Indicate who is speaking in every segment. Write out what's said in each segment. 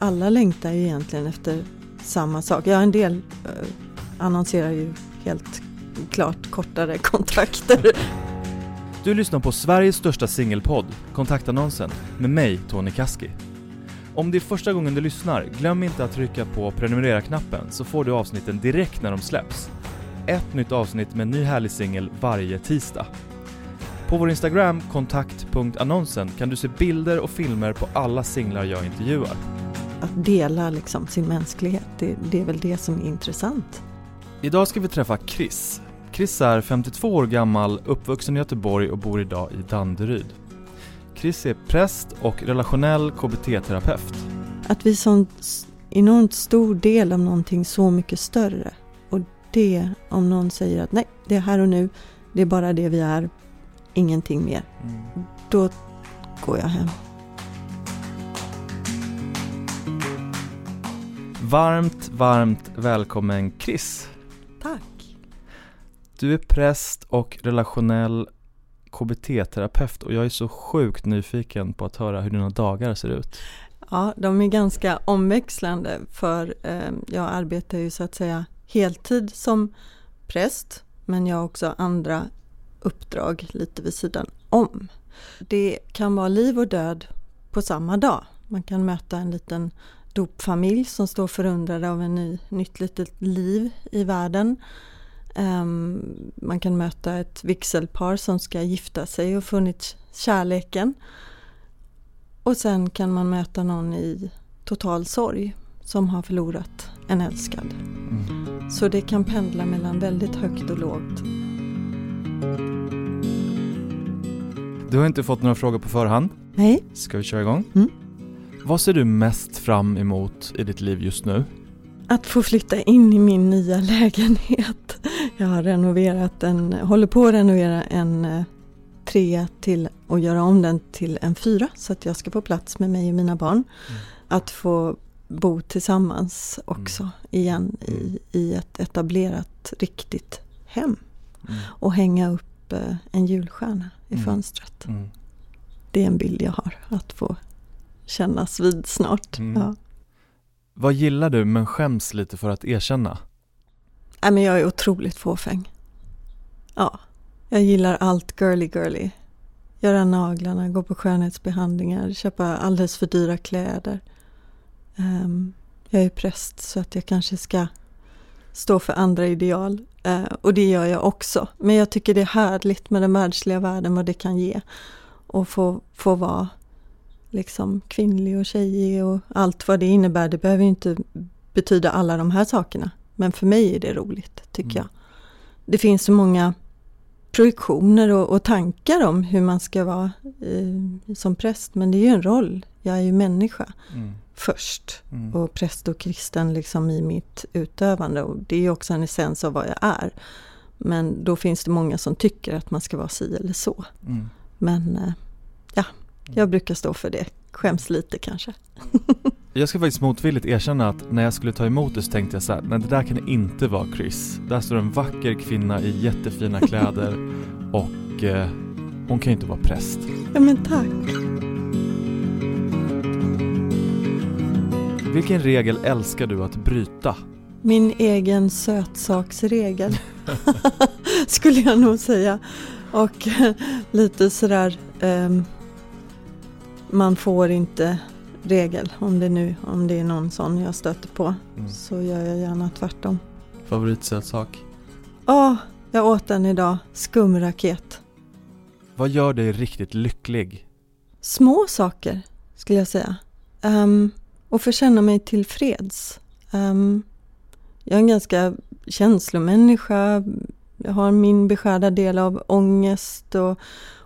Speaker 1: Alla längtar ju egentligen efter samma sak. Ja, en del eh, annonserar ju helt klart kortare kontrakter.
Speaker 2: Du lyssnar på Sveriges största singelpodd, Kontaktannonsen, med mig, Tony Kaski. Om det är första gången du lyssnar, glöm inte att trycka på prenumerera-knappen så får du avsnitten direkt när de släpps. Ett nytt avsnitt med en ny härlig singel varje tisdag. På vår Instagram, kontakt.annonsen, kan du se bilder och filmer på alla singlar jag intervjuar.
Speaker 1: Att dela liksom sin mänsklighet, det, det är väl det som är intressant.
Speaker 2: Idag ska vi träffa Chris. Chris är 52 år gammal, uppvuxen i Göteborg och bor idag i Danderyd. Chris är präst och relationell KBT-terapeut.
Speaker 1: Att vi sån enormt stor del av någonting så mycket större. Och det, om någon säger att nej, det är här och nu, det är bara det vi är, ingenting mer.
Speaker 2: Mm.
Speaker 1: Då går jag hem.
Speaker 2: Varmt, varmt välkommen Chris.
Speaker 1: Tack.
Speaker 2: Du är präst och relationell KBT-terapeut och jag är så sjukt nyfiken på att höra hur dina dagar ser ut.
Speaker 1: Ja, de är ganska omväxlande för eh, jag arbetar ju så att säga heltid som präst men jag har också andra uppdrag lite vid sidan om. Det kan vara liv och död på samma dag. Man kan möta en liten dopfamilj som står förundrade av en ny, nytt litet liv i världen. Um, man kan möta ett vigselpar som ska gifta sig och funnit kärleken. Och sen kan man möta någon i total sorg som har förlorat en älskad.
Speaker 2: Mm.
Speaker 1: Så det kan pendla mellan väldigt högt och lågt.
Speaker 2: Du har inte fått några frågor på förhand.
Speaker 1: Nej,
Speaker 2: Ska vi köra igång?
Speaker 1: Mm.
Speaker 2: Vad ser du mest fram emot i ditt liv just nu?
Speaker 1: att få flytta in i min nya lägenhet. Jag har renoverat en, håller på att renovera en eh, trea till och göra om den till en fyra så att jag ska få plats med mig och mina barn.
Speaker 2: Mm.
Speaker 1: Att få bo tillsammans också igen i, i ett etablerat riktigt hem
Speaker 2: Mm.
Speaker 1: och hänga upp eh, en julstjärna i
Speaker 2: Mm.
Speaker 1: fönstret.
Speaker 2: Mm.
Speaker 1: Det är en bild jag har att få kännas vid snart.
Speaker 2: Mm.
Speaker 1: Ja.
Speaker 2: Vad gillar du men skäms lite för att erkänna?
Speaker 1: Nej, men jag är otroligt fåfäng. Ja, jag gillar allt girly girly. Göra naglarna, gå på skönhetsbehandlingar, köpa alldeles för dyra kläder. Ehm, jag är präst så att jag kanske ska stå för andra ideal. Eh, och det gör jag också. Men jag tycker det är härligt med den världsliga världen, vad det kan ge. Och få, få vara liksom kvinnlig och tjejig och allt vad det innebär. Det behöver ju inte betyda alla de här sakerna. Men för mig är det roligt, tycker
Speaker 2: Mm.
Speaker 1: jag. Det finns så många projektioner och, och tankar om hur man ska vara eh, som präst. Men det är ju en roll. Jag är ju människa
Speaker 2: Mm.
Speaker 1: först.
Speaker 2: Mm.
Speaker 1: Och präst och kristen liksom i mitt utövande. Och det är ju också en essens av vad jag är. Men då finns det många som tycker att man ska vara si eller så.
Speaker 2: Mm.
Speaker 1: Men eh, jag brukar stå för det. Skäms lite kanske.
Speaker 2: Jag ska faktiskt motvilligt erkänna att när jag skulle ta emot det så tänkte jag så här, nej det där kan inte vara Chris. Där står en vacker kvinna i jättefina kläder och eh, hon kan ju inte vara präst.
Speaker 1: Ja men tack.
Speaker 2: Vilken regel älskar du att bryta?
Speaker 1: Min egen sötsaksregel skulle jag nog säga. Och lite sådär ehm, man får inte regel om det nu om det är någon sån jag stöter på
Speaker 2: Mm.
Speaker 1: så gör jag gärna tvärtom.
Speaker 2: Favoritsötsak?
Speaker 1: Åh, jag åt den idag. Skumraket.
Speaker 2: Vad gör dig riktigt lycklig?
Speaker 1: Små saker skulle jag säga. Um, och få känna mig tillfreds. Um, jag är en ganska känslomänniska. Jag har min beskärda del av ångest och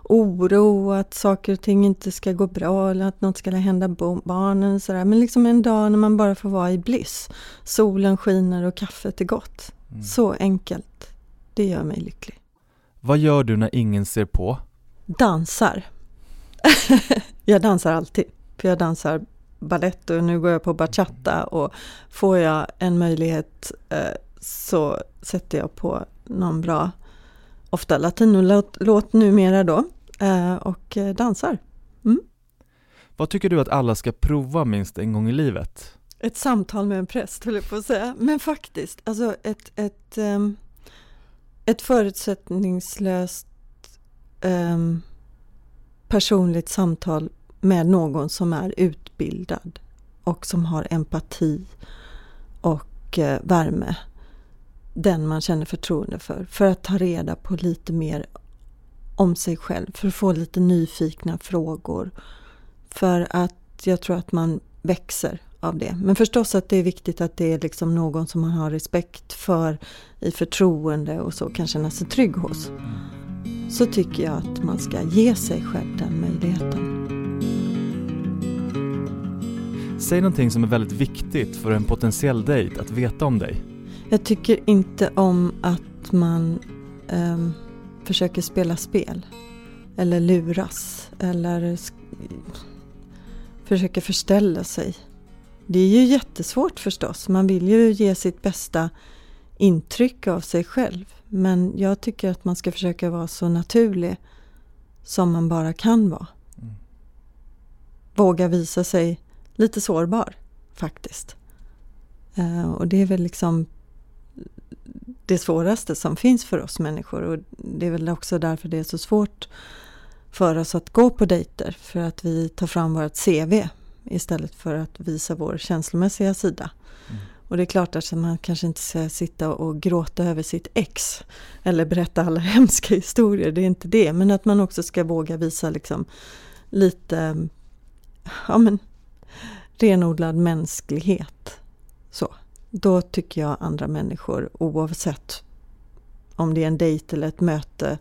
Speaker 1: oro och att saker och ting inte ska gå bra eller att något ska hända barnen. Sådär. Men liksom en dag när man bara får vara i bliss. Solen skiner och kaffet är gott.
Speaker 2: Mm.
Speaker 1: Så enkelt. Det gör mig lycklig.
Speaker 2: Vad gör du när ingen ser på?
Speaker 1: Dansar. jag dansar alltid. För jag dansar ballett och nu går jag på bachata och får jag en möjlighet eh, så sätter jag på någon bra, ofta latinolåt låt numera då, och eh, dansar.
Speaker 2: Vad tycker du att alla ska prova minst en gång i livet?
Speaker 1: Ett samtal med en präst, höll jag på att säga. Men faktiskt, alltså ett, ett, um, ett förutsättningslöst um, personligt samtal med någon som är utbildad och som har empati och uh, värme. Den man känner förtroende för. För att ta reda på lite mer om sig själv. För att få lite nyfikna frågor. För att jag tror att man växer av det. Men förstås att det är viktigt att det är liksom någon som man har respekt för i förtroende och så kan känna sig trygg hos. Så tycker jag att man ska ge sig själv den möjligheten.
Speaker 2: Säg någonting som är väldigt viktigt för en potentiell dejt att veta om dig.
Speaker 1: Jag tycker inte om att man um, försöker spela spel. Eller luras. Eller försöker förställa sig. Det är ju jättesvårt förstås. Man vill ju ge sitt bästa intryck av sig själv. Men jag tycker att man ska försöka vara så naturlig som man bara kan vara. Mm. Våga visa sig lite sårbar faktiskt. Uh, och det är väl liksom det svåraste som finns för oss människor och det är väl också därför det är så svårt för oss att gå på dejter för att vi tar fram vårt CV istället för att visa vår känslomässiga sida. Mm. Och det är klart att man kanske inte ska sitta och gråta över sitt ex eller berätta alla hemska historier, det är inte det. Men att man också ska våga visa liksom lite ja, men, renodlad mänsklighet. Så. Då tycker jag andra människor, oavsett om det är en dejt eller ett möte,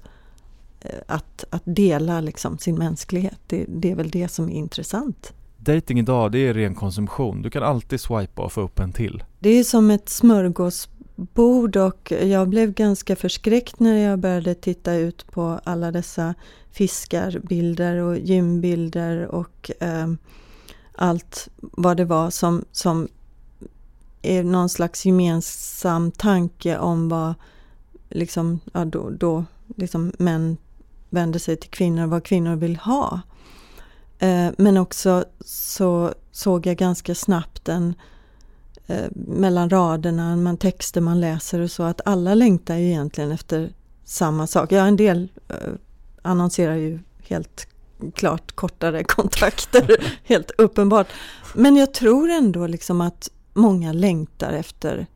Speaker 1: eh, att, att dela liksom sin mänsklighet. Det, det är väl det som är intressant.
Speaker 2: Dating idag, det är ren konsumtion. Du kan alltid swipa och få upp en till.
Speaker 1: Det är som ett smörgåsbord och jag blev ganska förskräckt när jag började titta ut på alla dessa fiskarbilder och gymbilder och eh, allt vad det var som, som någon slags gemensam tanke om vad liksom, ja, då, då liksom män vänder sig till kvinnor, vad kvinnor vill ha. Eh, men också så såg jag ganska snabbt en eh, mellan raderna, man texter man läser och så, att alla längtar ju egentligen efter samma sak. Ja, en del eh, annonserar ju helt klart kortare kontakter, helt uppenbart. Men jag tror ändå liksom att många längtar efter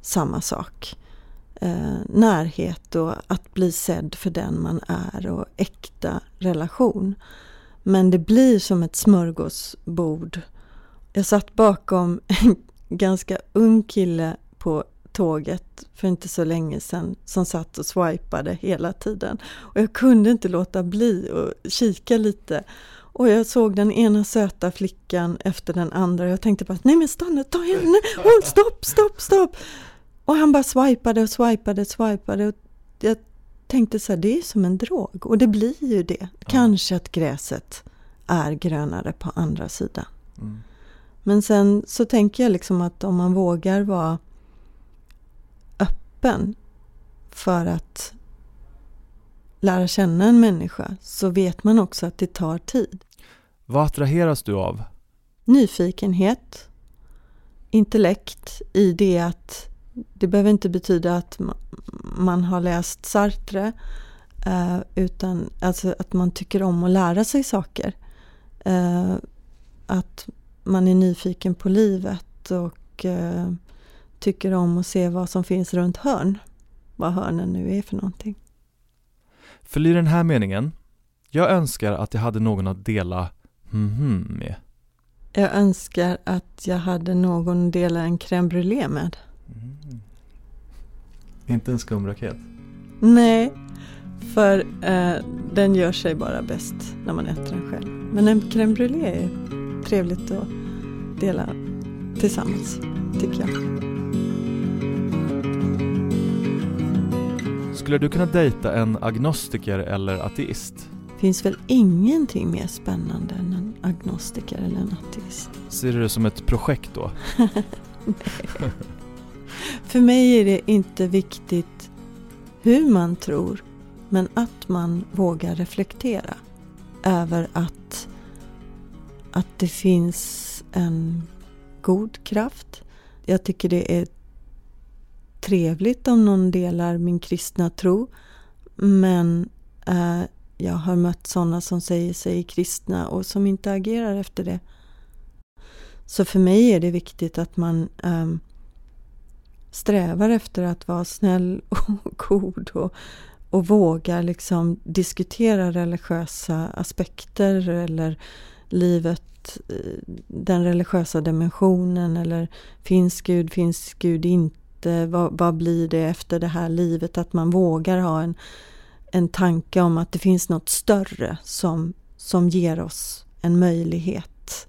Speaker 1: samma sak. Eh, närhet och att bli sedd för den man är och äkta relation. Men det blir som ett smörgåsbord. Jag satt bakom en ganska ung kille på tåget för inte så länge sedan som satt och swipade hela tiden. Och jag kunde inte låta bli att kika lite. Och jag såg den ena söta flickan efter den andra. Jag tänkte bara, nej men stanna, ta henne, oh, stopp, stopp, stopp. Och han bara swipade och swipade, swipade. Och jag tänkte så här, det är som en drog. Och det blir ju det. Kanske att gräset är grönare på andra sidan. Mm. Men sen så tänker jag liksom att om man vågar vara öppen för att lära känna en människa så vet man också att det tar tid.
Speaker 2: Vad attraheras du av?
Speaker 1: Nyfikenhet, intellekt i det att det behöver inte betyda att man har läst Sartre eh, utan alltså att man tycker om att lära sig saker. Eh, att man är nyfiken på livet och eh, tycker om att se vad som finns runt hörn. Vad hörnen nu är för någonting.
Speaker 2: Fyll i den här meningen. Jag önskar att jag hade någon att dela mhm med.
Speaker 1: Jag önskar att jag hade någon att dela en crème brûlée med. Mm.
Speaker 2: Inte en skumraket?
Speaker 1: Nej, för eh, den gör sig bara bäst när man äter den själv. Men en crème brûlée är trevligt att dela tillsammans, tycker jag.
Speaker 2: Skulle du kunna dejta en agnostiker eller ateist?
Speaker 1: Finns väl ingenting mer spännande än en agnostiker eller en ateist.
Speaker 2: Ser du det som ett projekt då?
Speaker 1: För mig är det inte viktigt hur man tror, men att man vågar reflektera över att att det finns en god kraft. Jag tycker det är trevligt om någon delar min kristna tro. Men eh, jag har mött sådana som säger sig kristna och som inte agerar efter det. Så för mig är det viktigt att man eh, strävar efter att vara snäll och god och, och vågar liksom diskutera religiösa aspekter eller livet, eh, den religiösa dimensionen eller finns Gud, finns Gud inte, vad, vad blir det efter det här livet? Att man vågar ha en, en tanke om att det finns något större som, som ger oss en möjlighet.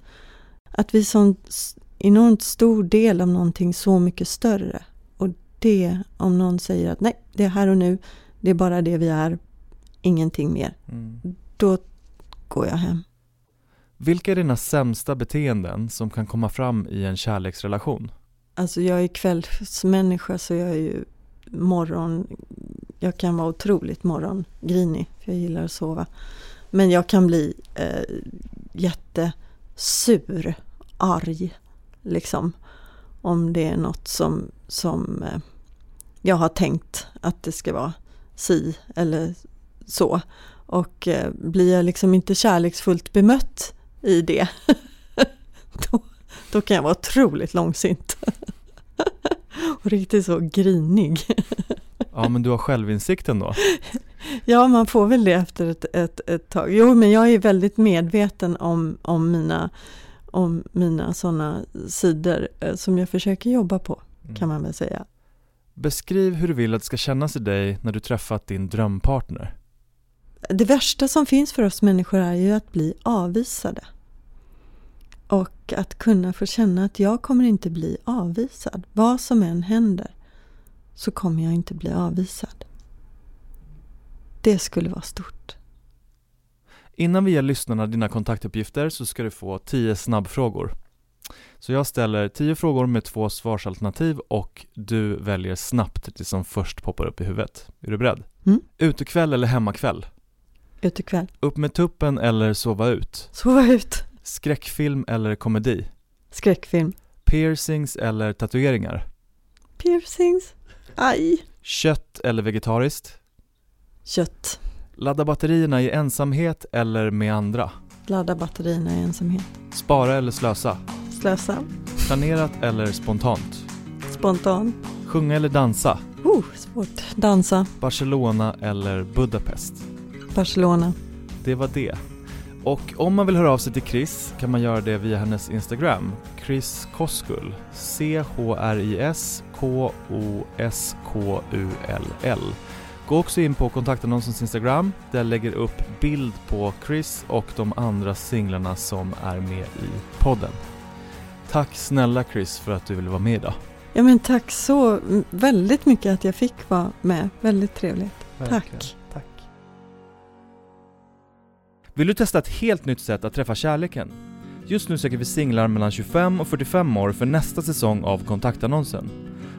Speaker 1: Att vi som enormt stor del av någonting så mycket större. Och det, om någon säger att nej, det är här och nu, det är bara det vi är, ingenting mer. Mm. Då går jag hem.
Speaker 2: Vilka är dina sämsta beteenden som kan komma fram i en kärleksrelation?
Speaker 1: Alltså jag är kvällsmänniska så jag är ju morgon, jag kan vara otroligt morgongrinig för jag gillar att sova. Men jag kan bli eh, jättesur, arg liksom. Om det är något som, som eh, jag har tänkt att det ska vara si eller så. Och eh, blir jag liksom inte kärleksfullt bemött i det, då, då kan jag vara otroligt långsint. och riktigt så grinig.
Speaker 2: ja, men du har självinsikten då?
Speaker 1: ja, man får väl det efter ett, ett, ett tag. Jo, men jag är väldigt medveten om, om mina, om mina sådana sidor eh, som jag försöker jobba på, mm. kan man väl säga.
Speaker 2: Beskriv hur du vill att det ska kännas i dig när du träffat din drömpartner.
Speaker 1: Det värsta som finns för oss människor är ju att bli avvisade. Och att kunna få känna att jag kommer inte bli avvisad. Vad som än händer så kommer jag inte bli avvisad. Det skulle vara stort.
Speaker 2: Innan vi ger lyssnarna dina kontaktuppgifter så ska du få 10 snabbfrågor. Så jag ställer 10 frågor med två svarsalternativ och du väljer snabbt det som först poppar upp i huvudet. Är du beredd?
Speaker 1: Mm.
Speaker 2: Utekväll eller hemmakväll?
Speaker 1: Utekväll.
Speaker 2: Upp med tuppen eller sova ut?
Speaker 1: Sova ut.
Speaker 2: Skräckfilm eller komedi?
Speaker 1: Skräckfilm.
Speaker 2: Piercings eller tatueringar?
Speaker 1: Piercings. Aj.
Speaker 2: Kött eller vegetariskt?
Speaker 1: Kött.
Speaker 2: Ladda batterierna i ensamhet eller med andra?
Speaker 1: Ladda batterierna i ensamhet.
Speaker 2: Spara eller slösa?
Speaker 1: Slösa.
Speaker 2: Planerat eller spontant?
Speaker 1: Spontant.
Speaker 2: Sjunga eller dansa?
Speaker 1: Oh, svårt. Dansa.
Speaker 2: Barcelona eller Budapest?
Speaker 1: Barcelona.
Speaker 2: Det var det. Och om man vill höra av sig till Chris kan man göra det via hennes Instagram, Chris Koskul. C-H-R-I-S K-O-S-K-U-L-L. Gå också in på kontaktannonsens Instagram där jag lägger upp bild på Chris och de andra singlarna som är med i podden. Tack snälla Chris för att du ville vara med idag.
Speaker 1: Ja men tack så väldigt mycket att jag fick vara med. Väldigt trevligt. Verkligen.
Speaker 2: Tack. Vill du testa ett helt nytt sätt att träffa kärleken? Just nu söker vi singlar mellan 25 och 45 år för nästa säsong av kontaktannonsen.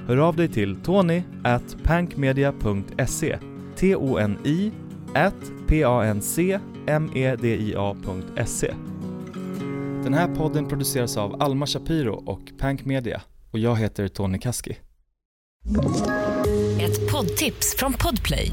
Speaker 2: Hör av dig till tony at pankmedia.se T-O-N-I at P-A-N-C-M-E-D-I-A.se Den här podden produceras av Alma Shapiro och Pank Media och jag heter Tony Kaski.
Speaker 3: Ett poddtips från Podplay.